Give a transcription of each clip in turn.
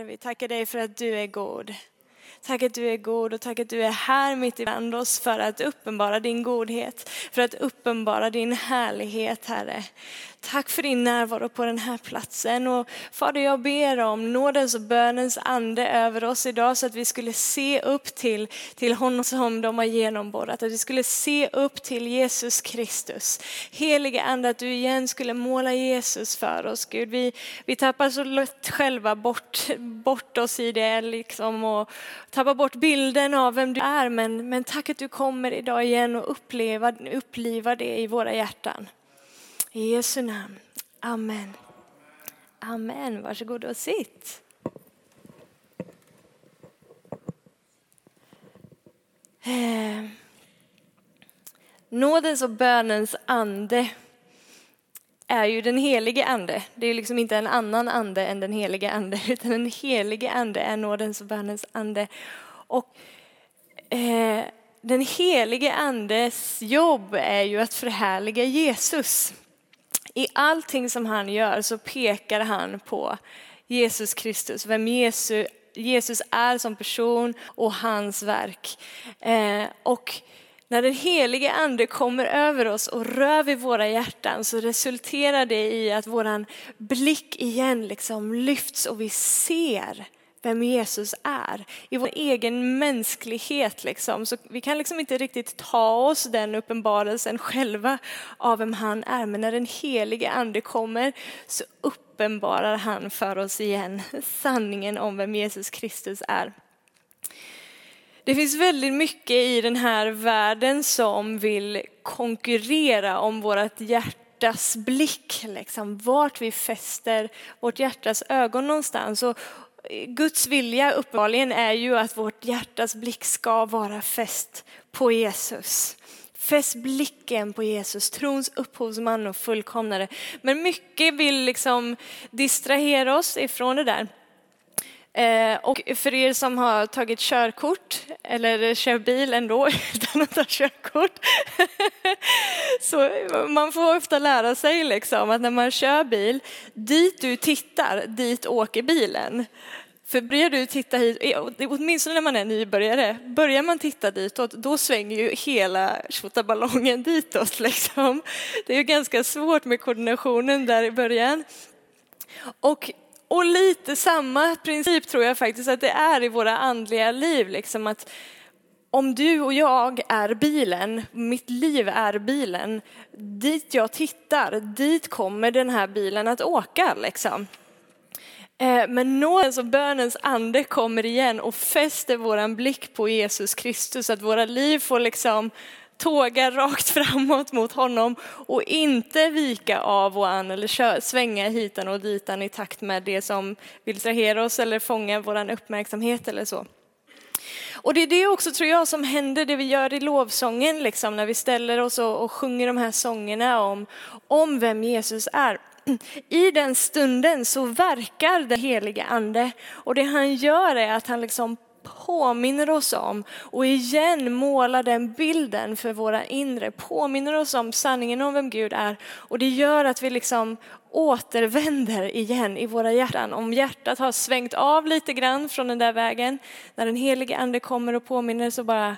Herre, vi tackar dig för att du är god. Tack att du är god och tack att du är här mitt ibland oss för att uppenbara din godhet, för att uppenbara din härlighet, Herre. Tack för din närvaro på den här platsen. Och Fader, jag ber om nådens och bönens ande över oss idag så att vi skulle se upp till, till honom som de har genomborrat. Att vi skulle se upp till Jesus Kristus. Helige ande, att du igen skulle måla Jesus för oss, Gud. Vi, vi tappar så lätt själva bort, bort oss i det liksom och tappar bort bilden av vem du är. Men, men tack att du kommer idag igen och uppleva, uppliva det i våra hjärtan. I Jesu namn. Amen. Amen. Varsågod och sitt. Eh. Nådens och bönens ande är ju den helige ande. Det är liksom inte en annan ande än den helige ande, utan den helige ande är nådens och bönens ande. Och eh, den helige andes jobb är ju att förhärliga Jesus. I allting som han gör så pekar han på Jesus Kristus, vem Jesus, Jesus är som person och hans verk. Eh, och när den helige ande kommer över oss och rör vid våra hjärtan så resulterar det i att våran blick igen liksom lyfts och vi ser vem Jesus är. I vår egen mänsklighet liksom. Så vi kan liksom inte riktigt ta oss den uppenbarelsen själva av vem han är. Men när den helige ande kommer så uppenbarar han för oss igen sanningen om vem Jesus Kristus är. Det finns väldigt mycket i den här världen som vill konkurrera om vårt hjärtas blick, liksom, vart vi fäster vårt hjärtas ögon någonstans. Och Guds vilja uppenbarligen är ju att vårt hjärtas blick ska vara fäst på Jesus. Fäst blicken på Jesus, trons upphovsman och fullkomnare. Men mycket vill liksom distrahera oss ifrån det där. Eh, och för er som har tagit körkort eller kör bil ändå utan att ta körkort så man får ofta lära sig liksom att när man kör bil, dit du tittar, dit åker bilen. För börjar du titta hit, eh, åtminstone när man är nybörjare, börjar man titta ditåt, då svänger ju hela tjottaballongen ditåt. Liksom. Det är ju ganska svårt med koordinationen där i början. Och och lite samma princip tror jag faktiskt att det är i våra andliga liv. Liksom att om du och jag är bilen, mitt liv är bilen, dit jag tittar, dit kommer den här bilen att åka. Liksom. Eh, men nådens och bönens ande kommer igen och fäster våran blick på Jesus Kristus, att våra liv får liksom tåga rakt framåt mot honom och inte vika av och an eller svänga hitan och ditan i takt med det som vill trahera oss eller fånga vår uppmärksamhet eller så. Och det är det också tror jag som händer, det vi gör i lovsången, liksom, när vi ställer oss och, och sjunger de här sångerna om, om vem Jesus är. I den stunden så verkar den helige ande och det han gör är att han liksom påminner oss om och igen målar den bilden för våra inre, påminner oss om sanningen om vem Gud är och det gör att vi liksom återvänder igen i våra hjärtan. Om hjärtat har svängt av lite grann från den där vägen, när den helige ande kommer och påminner så bara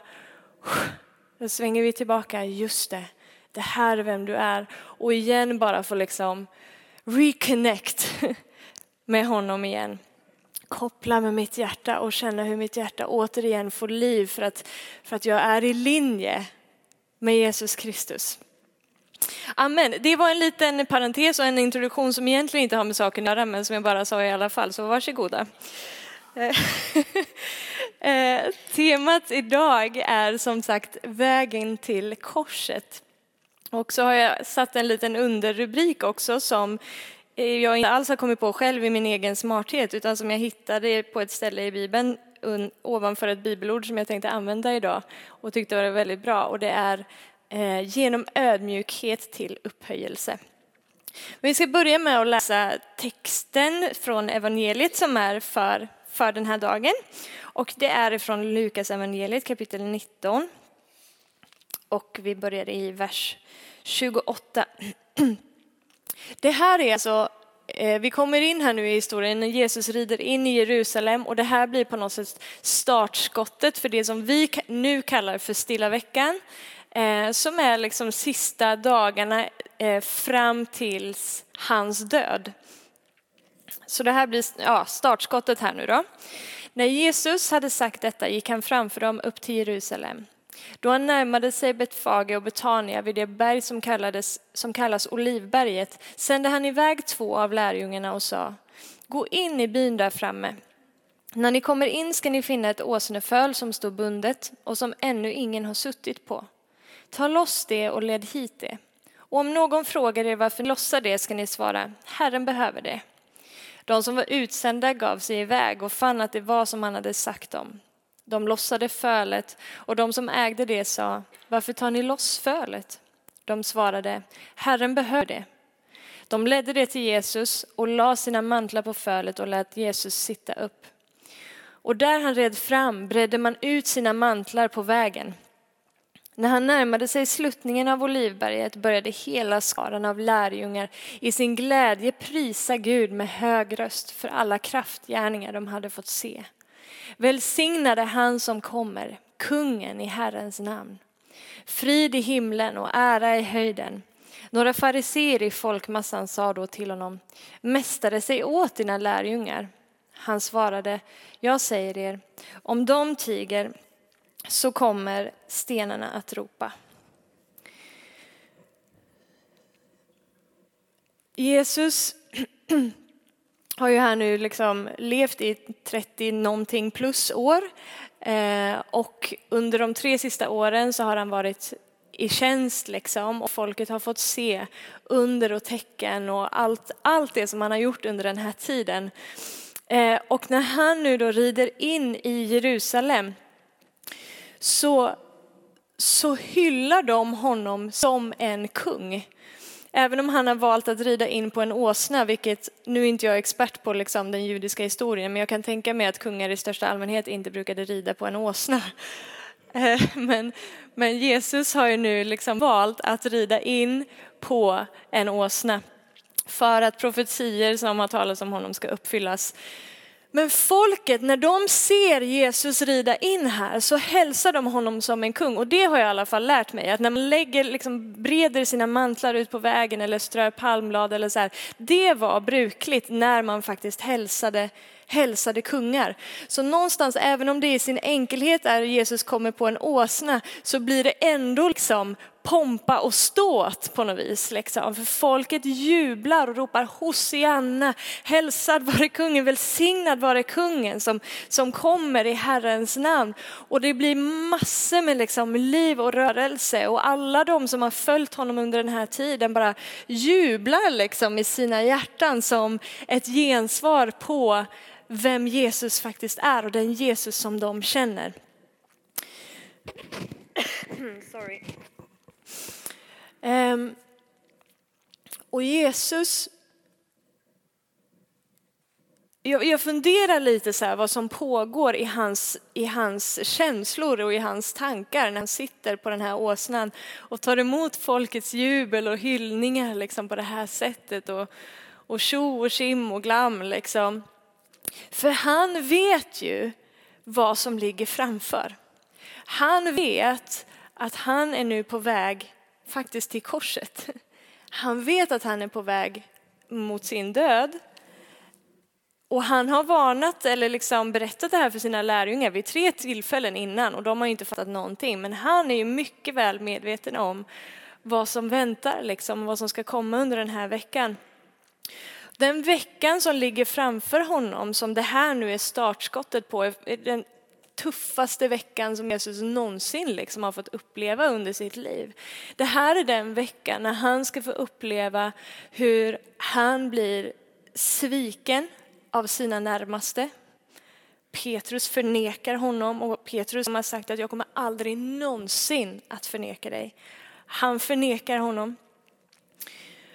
då svänger vi tillbaka, just det, det här är vem du är och igen bara få liksom reconnect med honom igen koppla med mitt hjärta och känna hur mitt hjärta återigen får liv för att, för att jag är i linje med Jesus Kristus. Amen. Det var en liten parentes och en introduktion som egentligen inte har med saken att göra men som jag bara sa i alla fall, så varsågoda. Eh, eh, temat idag är som sagt vägen till korset. Och så har jag satt en liten underrubrik också som jag inte alls har kommit på själv i min egen smarthet utan som jag hittade på ett ställe i Bibeln ovanför ett bibelord som jag tänkte använda idag och tyckte var väldigt bra och det är Eh, genom ödmjukhet till upphöjelse. Vi ska börja med att läsa texten från evangeliet som är för, för den här dagen. Och det är från Lukas evangeliet kapitel 19. Och vi börjar i vers 28. Det här är alltså eh, vi kommer in här nu i historien när Jesus rider in i Jerusalem och det här blir på något sätt startskottet för det som vi nu kallar för stilla veckan. Eh, som är liksom sista dagarna eh, fram tills hans död. Så det här blir ja, startskottet här nu då. När Jesus hade sagt detta gick han framför dem upp till Jerusalem. Då han närmade sig Betfage och Betania vid det berg som, kallades, som kallas Olivberget sände han iväg två av lärjungarna och sa Gå in i byn där framme. När ni kommer in ska ni finna ett åsneföl som står bundet och som ännu ingen har suttit på. Ta loss det och led hit det. Och om någon frågar er varför ni lossar det ska ni svara Herren behöver det. De som var utsända gav sig iväg och fann att det var som han hade sagt dem. De lossade fölet och de som ägde det sa, varför tar ni loss fölet? De svarade, Herren behöver det. De ledde det till Jesus och la sina mantlar på fölet och lät Jesus sitta upp. Och där han red fram bredde man ut sina mantlar på vägen. När han närmade sig sluttningen av Olivberget började hela skaran av lärjungar i sin glädje prisa Gud med hög röst för alla kraftgärningar de hade fått se. Välsignade han som kommer, kungen i Herrens namn. Frid i himlen och ära i höjden. Några fariseer i folkmassan sa då till honom, Mästare, säg åt dina lärjungar. Han svarade, jag säger er, om de tiger så kommer stenarna att ropa. Jesus har ju här nu liksom levt i 30 någonting plus år eh, och under de tre sista åren så har han varit i tjänst liksom och folket har fått se under och tecken och allt, allt det som han har gjort under den här tiden. Eh, och när han nu då rider in i Jerusalem så, så hyllar de honom som en kung. Även om han har valt att rida in på en åsna, vilket nu inte jag är expert på liksom, den judiska historien, men jag kan tänka mig att kungar i största allmänhet inte brukade rida på en åsna. Eh, men, men Jesus har ju nu liksom valt att rida in på en åsna för att profetier som har talats om honom ska uppfyllas. Men folket, när de ser Jesus rida in här så hälsar de honom som en kung. Och det har jag i alla fall lärt mig, att när man lägger, liksom, breder sina mantlar ut på vägen eller strör palmblad eller så här, det var brukligt när man faktiskt hälsade hälsade kungar. Så någonstans, även om det i sin enkelhet är Jesus kommer på en åsna, så blir det ändå liksom pompa och ståt på något vis. Liksom. För folket jublar och ropar Hosianna, hälsad vare kungen, välsignad vare kungen som, som kommer i Herrens namn. Och det blir massor med liksom liv och rörelse och alla de som har följt honom under den här tiden bara jublar liksom i sina hjärtan som ett gensvar på vem Jesus faktiskt är och den Jesus som de känner. Sorry. Ehm, och Jesus, jag, jag funderar lite så här vad som pågår i hans, i hans känslor och i hans tankar när han sitter på den här åsnan och tar emot folkets jubel och hyllningar liksom på det här sättet och, och tjo och tjim och glam liksom. För han vet ju vad som ligger framför. Han vet att han är nu på väg faktiskt till korset. Han vet att han är på väg mot sin död. Och han har varnat eller liksom berättat det här för sina lärjungar vid tre tillfällen innan och de har inte fattat någonting. Men han är ju mycket väl medveten om vad som väntar, liksom, vad som ska komma under den här veckan. Den veckan som ligger framför honom, som det här nu är startskottet på, är den tuffaste veckan som Jesus någonsin liksom har fått uppleva under sitt liv. Det här är den veckan när han ska få uppleva hur han blir sviken av sina närmaste. Petrus förnekar honom och Petrus har sagt att jag kommer aldrig någonsin att förneka dig. Han förnekar honom.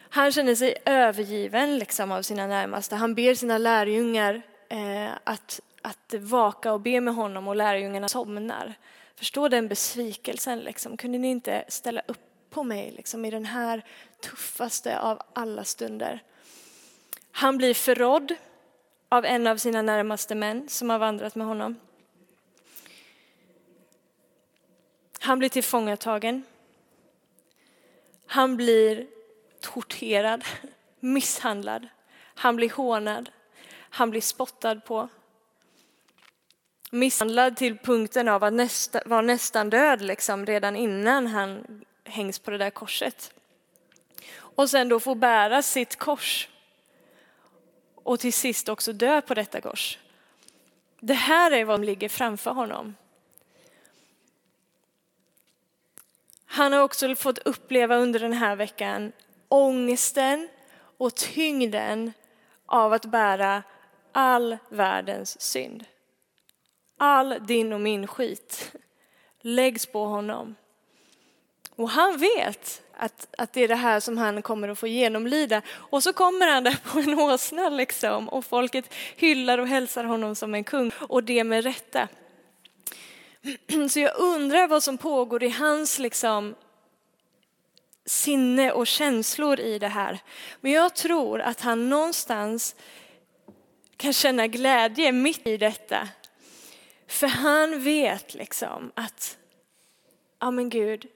Han känner sig övergiven liksom av sina närmaste. Han ber sina lärjungar eh, att, att vaka och be med honom och lärjungarna somnar. Förstå den besvikelsen. Liksom. Kunde ni inte ställa upp på mig liksom, i den här tuffaste av alla stunder? Han blir förrådd av en av sina närmaste män som har vandrat med honom. Han blir tillfångatagen. Han blir torterad, misshandlad. Han blir hånad. Han blir spottad på. Misshandlad till punkten av att nästa, vara nästan död liksom, redan innan han hängs på det där korset. Och sen då få bära sitt kors och till sist också dö på detta kors. Det här är vad som ligger framför honom. Han har också fått uppleva under den här veckan ångesten och tyngden av att bära all världens synd. All din och min skit läggs på honom. Och han vet att, att det är det här som han kommer att få genomlida. Och så kommer han där på en åsna liksom och folket hyllar och hälsar honom som en kung och det med rätta. Så jag undrar vad som pågår i hans liksom sinne och känslor i det här. Men jag tror att han någonstans kan känna glädje mitt i detta. För han vet liksom att, ja men Gud,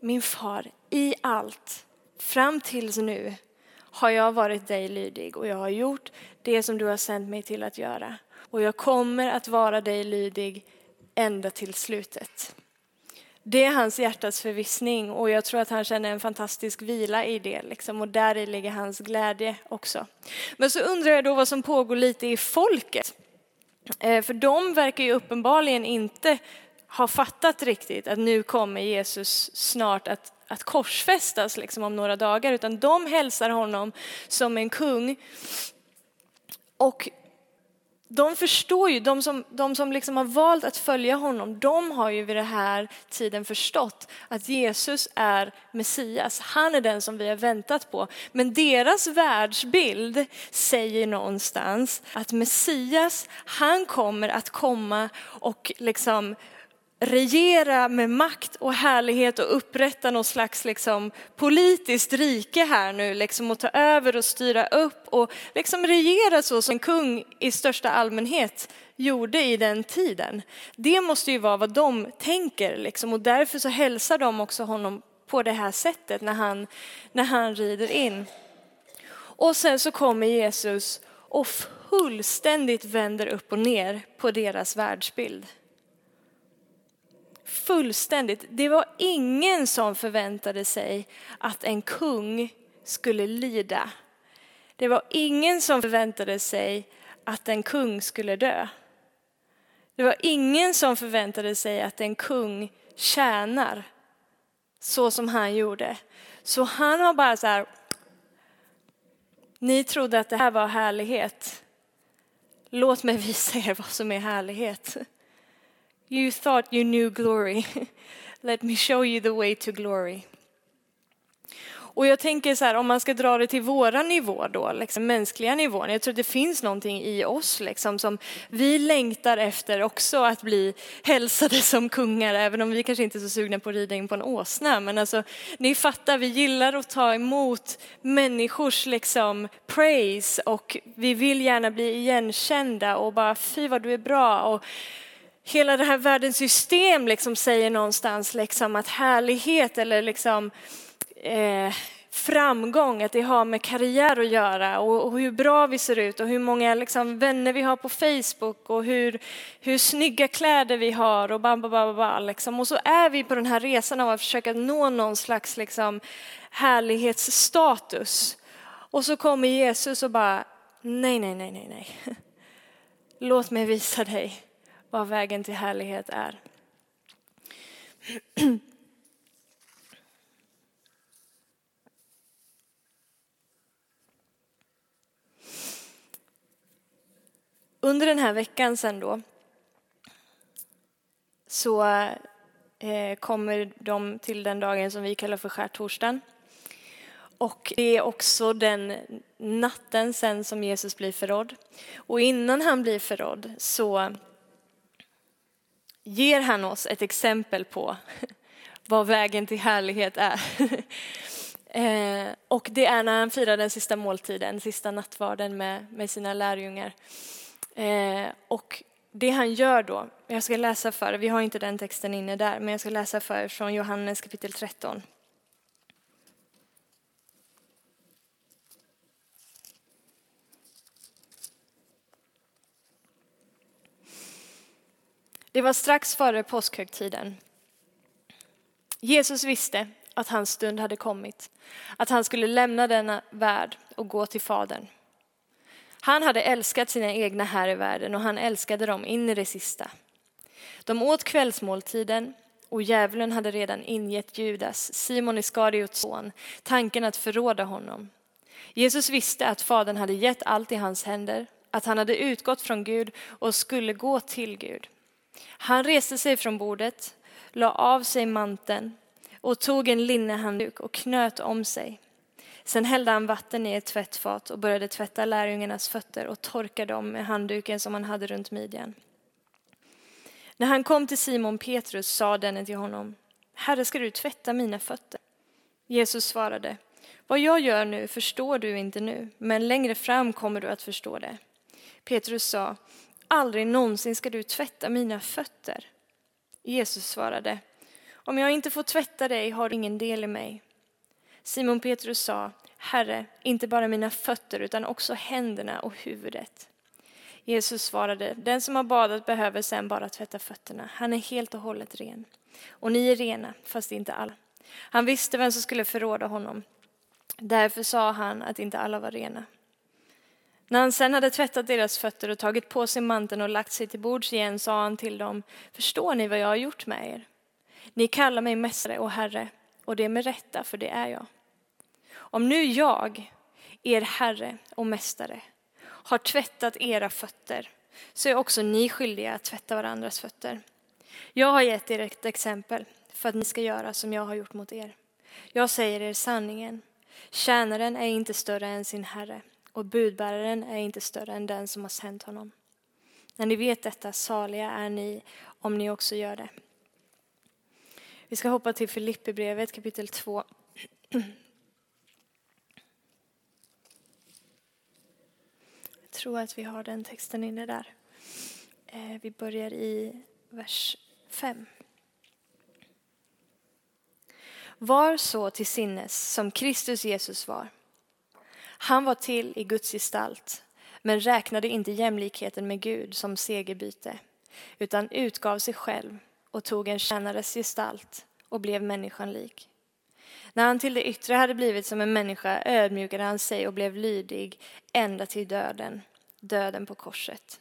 min far, i allt, fram tills nu, har jag varit dig lydig och jag har gjort det som du har sänt mig till att göra. Och jag kommer att vara dig lydig ända till slutet. Det är hans hjärtats förvissning och jag tror att han känner en fantastisk vila i det liksom, och där ligger hans glädje också. Men så undrar jag då vad som pågår lite i folket. Eh, för de verkar ju uppenbarligen inte ha fattat riktigt att nu kommer Jesus snart att, att korsfästas liksom om några dagar, utan de hälsar honom som en kung. Och de förstår ju, de som, de som liksom har valt att följa honom, de har ju vid den här tiden förstått att Jesus är Messias. Han är den som vi har väntat på. Men deras världsbild säger någonstans att Messias, han kommer att komma och liksom regera med makt och härlighet och upprätta någon slags liksom politiskt rike här nu liksom och ta över och styra upp och liksom regera så som en kung i största allmänhet gjorde i den tiden. Det måste ju vara vad de tänker liksom och därför så hälsar de också honom på det här sättet när han, när han rider in. Och sen så kommer Jesus och fullständigt vänder upp och ner på deras världsbild fullständigt. Det var ingen som förväntade sig att en kung skulle lida. Det var ingen som förväntade sig att en kung skulle dö. Det var ingen som förväntade sig att en kung tjänar så som han gjorde. Så han har bara så här, ni trodde att det här var härlighet. Låt mig visa er vad som är härlighet. You thought you knew glory. Let me show you the way to glory. Och jag tänker så här, om man ska dra det till våra nivå då, liksom mänskliga nivån. Jag tror det finns någonting i oss liksom som vi längtar efter också att bli hälsade som kungar, även om vi kanske inte är så sugna på att rida in på en åsna. Men alltså, ni fattar, vi gillar att ta emot människors liksom praise och vi vill gärna bli igenkända och bara fy vad du är bra. Och hela det här världens system liksom säger någonstans liksom att härlighet eller liksom, eh, framgång, att det har med karriär att göra och, och hur bra vi ser ut och hur många liksom, vänner vi har på Facebook och hur, hur snygga kläder vi har och bam, bam, bam, bam liksom. Och så är vi på den här resan av att försöka nå någon slags liksom, härlighetsstatus. Och så kommer Jesus och bara, nej, nej, nej, nej, nej. Låt mig visa dig vad vägen till härlighet är. Under den här veckan sen då så eh, kommer de till den dagen som vi kallar för skärtorsdagen. Och det är också den natten sen som Jesus blir förrådd. Och innan han blir förrådd så ger han oss ett exempel på vad vägen till härlighet är. Eh, och det är när han firar den sista måltiden, sista nattvarden med, med sina lärjungar. Eh, och det han gör då, jag ska läsa för vi har inte den texten inne där, men jag ska läsa för från Johannes kapitel 13. Det var strax före påskhögtiden. Jesus visste att hans stund hade kommit, att han skulle lämna denna värld och gå till Fadern. Han hade älskat sina egna här i världen och han älskade dem in i det sista. De åt kvällsmåltiden och djävulen hade redan ingett Judas, Simon Iskariots son, tanken att förråda honom. Jesus visste att Fadern hade gett allt i hans händer, att han hade utgått från Gud och skulle gå till Gud. Han reste sig från bordet, la av sig manteln och tog en linnehandduk och knöt om sig. Sen hällde han vatten i ett tvättfat och började tvätta lärjungarnas fötter och torka dem med handduken som han hade runt midjan. När han kom till Simon Petrus sa denne till honom, Herre, ska du tvätta mina fötter? Jesus svarade, vad jag gör nu förstår du inte nu, men längre fram kommer du att förstå det. Petrus sa, aldrig någonsin ska du tvätta mina fötter. Jesus svarade, om jag inte får tvätta dig har du ingen del i mig. Simon Petrus sa, Herre, inte bara mina fötter utan också händerna och huvudet. Jesus svarade, den som har badat behöver sen bara tvätta fötterna. Han är helt och hållet ren. Och ni är rena, fast inte alla. Han visste vem som skulle förråda honom. Därför sa han att inte alla var rena. När han sen hade tvättat deras fötter och tagit på sig manteln och lagt sig till bords igen sa han till dem, förstår ni vad jag har gjort med er? Ni kallar mig mästare och herre, och det är med rätta, för det är jag. Om nu jag, er herre och mästare, har tvättat era fötter, så är också ni skyldiga att tvätta varandras fötter. Jag har gett er ett exempel för att ni ska göra som jag har gjort mot er. Jag säger er sanningen. Tjänaren är inte större än sin herre och budbäraren är inte större än den som har sänt honom. När ni vet detta, saliga är ni om ni också gör det. Vi ska hoppa till Filipperbrevet kapitel 2. Jag tror att vi har den texten inne där. Eh, vi börjar i vers 5. Var så till sinnes som Kristus Jesus var. Han var till i Guds gestalt, men räknade inte jämlikheten med Gud som segerbyte, utan utgav sig själv och tog en tjänares gestalt och blev människan lik. När han till det yttre hade blivit som en människa ödmjukade han sig och blev lydig ända till döden, döden på korset.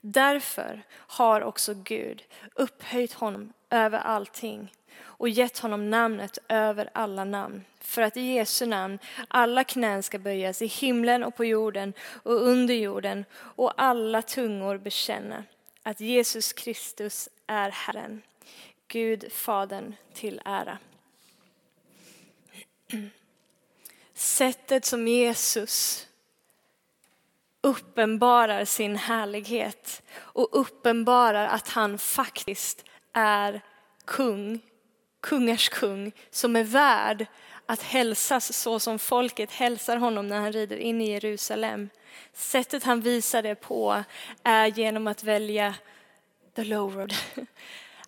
Därför har också Gud upphöjt honom över allting och gett honom namnet över alla namn för att i Jesu namn alla knän ska böjas i himlen och på jorden och under jorden och alla tungor bekänna att Jesus Kristus är Herren, Gud Fadern till ära. Sättet som Jesus uppenbarar sin härlighet och uppenbarar att han faktiskt är kung, kungars kung, som är värd att hälsas så som folket hälsar honom när han rider in i Jerusalem. Sättet han visar det på är genom att välja the low road.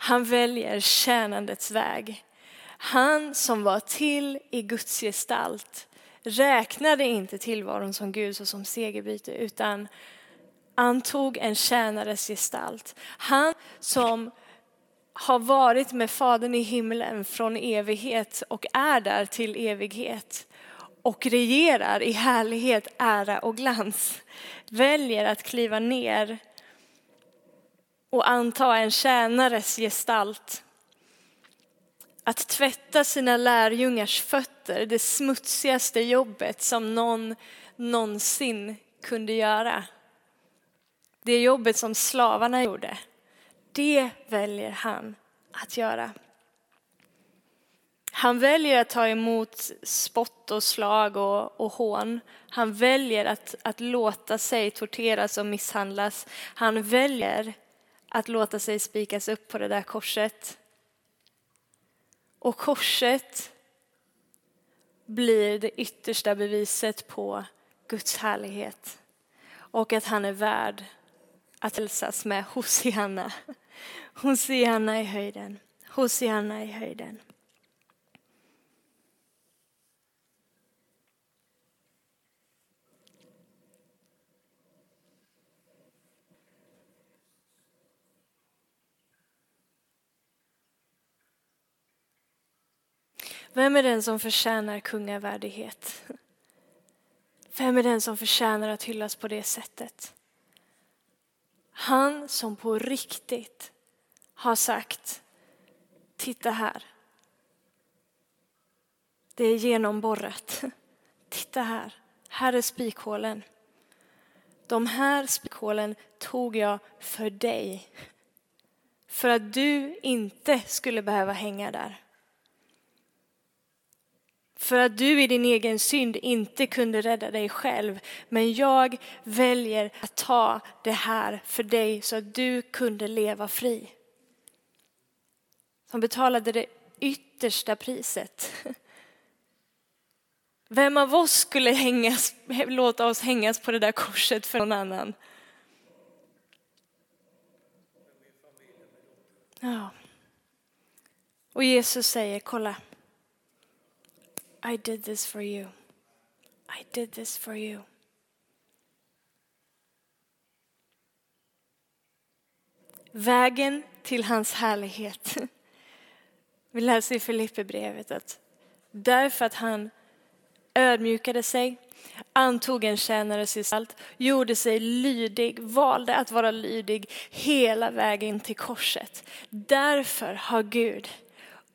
Han väljer tjänandets väg. Han som var till i Guds gestalt räknade inte tillvaron som Gud och som segerbyte utan antog en tjänares gestalt. Han som har varit med Fadern i himlen från evighet och är där till evighet och regerar i härlighet, ära och glans väljer att kliva ner och anta en tjänares gestalt. Att tvätta sina lärjungars fötter, det smutsigaste jobbet som någon någonsin kunde göra. Det jobbet som slavarna gjorde, det väljer han att göra. Han väljer att ta emot spott och slag och, och hån. Han väljer att, att låta sig torteras och misshandlas. Han väljer att låta sig spikas upp på det där korset. Och korset blir det yttersta beviset på Guds härlighet och att han är värd att hälsas med Hosianna. Hosianna i höjden. Hosianna i höjden. Vem är den som förtjänar kungavärdighet? Vem är den som förtjänar att hyllas på det sättet? Han som på riktigt har sagt, titta här. Det är genomborrat. Titta här, här är spikhålen. De här spikhålen tog jag för dig. För att du inte skulle behöva hänga där. För att du i din egen synd inte kunde rädda dig själv. Men jag väljer att ta det här för dig så att du kunde leva fri. Som betalade det yttersta priset. Vem av oss skulle hängas, låta oss hängas på det där korset för någon annan? Ja. Och Jesus säger, kolla. I did this for you. I did this for you. Vägen till hans härlighet. Vi läser i Filipperbrevet att därför att han ödmjukade sig, antog en tjänares gestalt, gjorde sig lydig, valde att vara lydig hela vägen till korset. Därför har Gud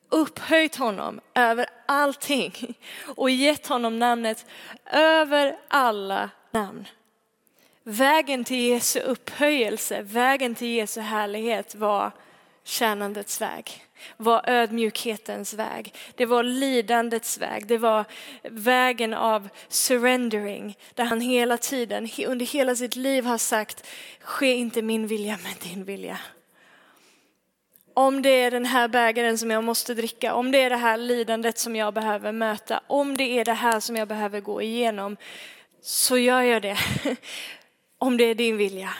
upphöjt honom över allting och gett honom namnet över alla namn. Vägen till Jesu upphöjelse, vägen till Jesu härlighet var tjänandets väg, var ödmjukhetens väg, det var lidandets väg, det var vägen av surrendering där han hela tiden, under hela sitt liv har sagt, ske inte min vilja men din vilja om det är den här bägaren som jag måste dricka, om det är det här lidandet som jag behöver möta, om det är det här som jag behöver gå igenom, så gör jag det. om det är din vilja.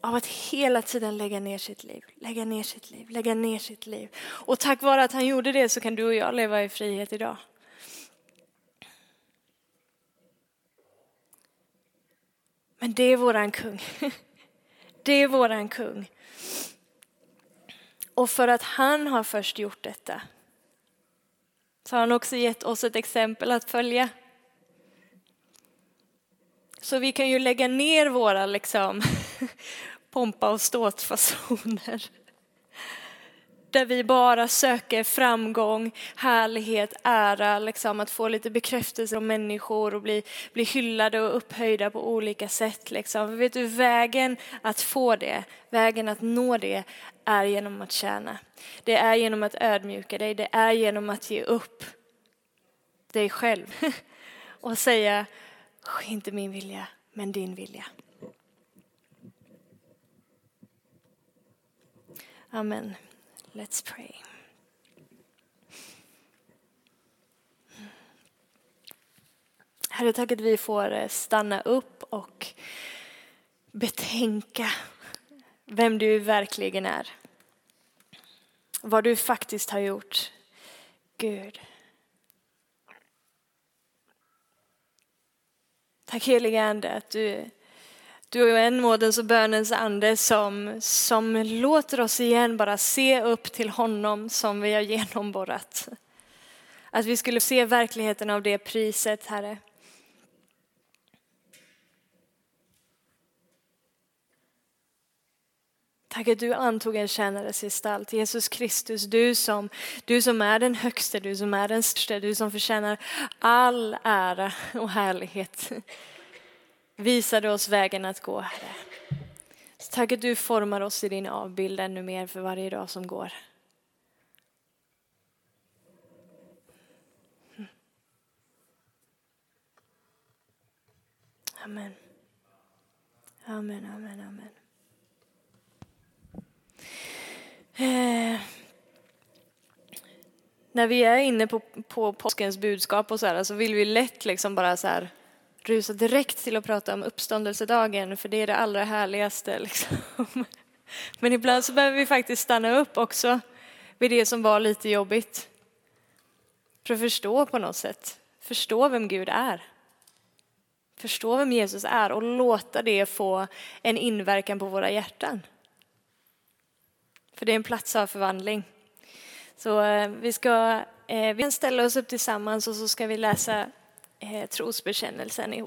Av att hela tiden lägga ner sitt liv, lägga ner sitt liv, lägga ner sitt liv. Och tack vare att han gjorde det så kan du och jag leva i frihet idag. Men det är våran kung. Det är våran kung. Och för att han har först gjort detta så har han också gett oss ett exempel att följa. Så vi kan ju lägga ner våra liksom, pompa och ståtfasoner där vi bara söker framgång, härlighet, ära, liksom att få lite bekräftelse av människor och bli, bli hyllade och upphöjda på olika sätt. Liksom. Vet du, vägen att få det, vägen att nå det är genom att tjäna. Det är genom att ödmjuka dig, det är genom att ge upp dig själv och säga, inte min vilja, men din vilja. Amen. Let's pray. Herre, tack att vi får eh, stanna upp och betänka vem du verkligen är. Vad du faktiskt har gjort. Gud. Tack helige Ande att du du är en nådens och bönens ande som, som låter oss igen bara se upp till honom som vi har genomborrat. Att vi skulle se verkligheten av det priset, Herre. Tack att du antog en tjänares gestalt. Jesus Kristus, du som, du som är den högste, du som är den största, du som förtjänar all ära och härlighet visade oss vägen att gå, Herre. Så tack att du formar oss i din avbild ännu mer för varje dag som går. Amen. Amen, amen, amen. Eh, när vi är inne på, på påskens budskap och så här, så vill vi lätt liksom bara så här rusa direkt till att prata om uppståndelsedagen, för det är det allra härligaste. Liksom. Men ibland så behöver vi faktiskt stanna upp också vid det som var lite jobbigt. För att förstå på något sätt, förstå vem Gud är. Förstå vem Jesus är och låta det få en inverkan på våra hjärtan. För det är en plats av förvandling. Så eh, vi ska eh, vi ställa oss upp tillsammans och så ska vi läsa eh, trosbekännelsen ihop.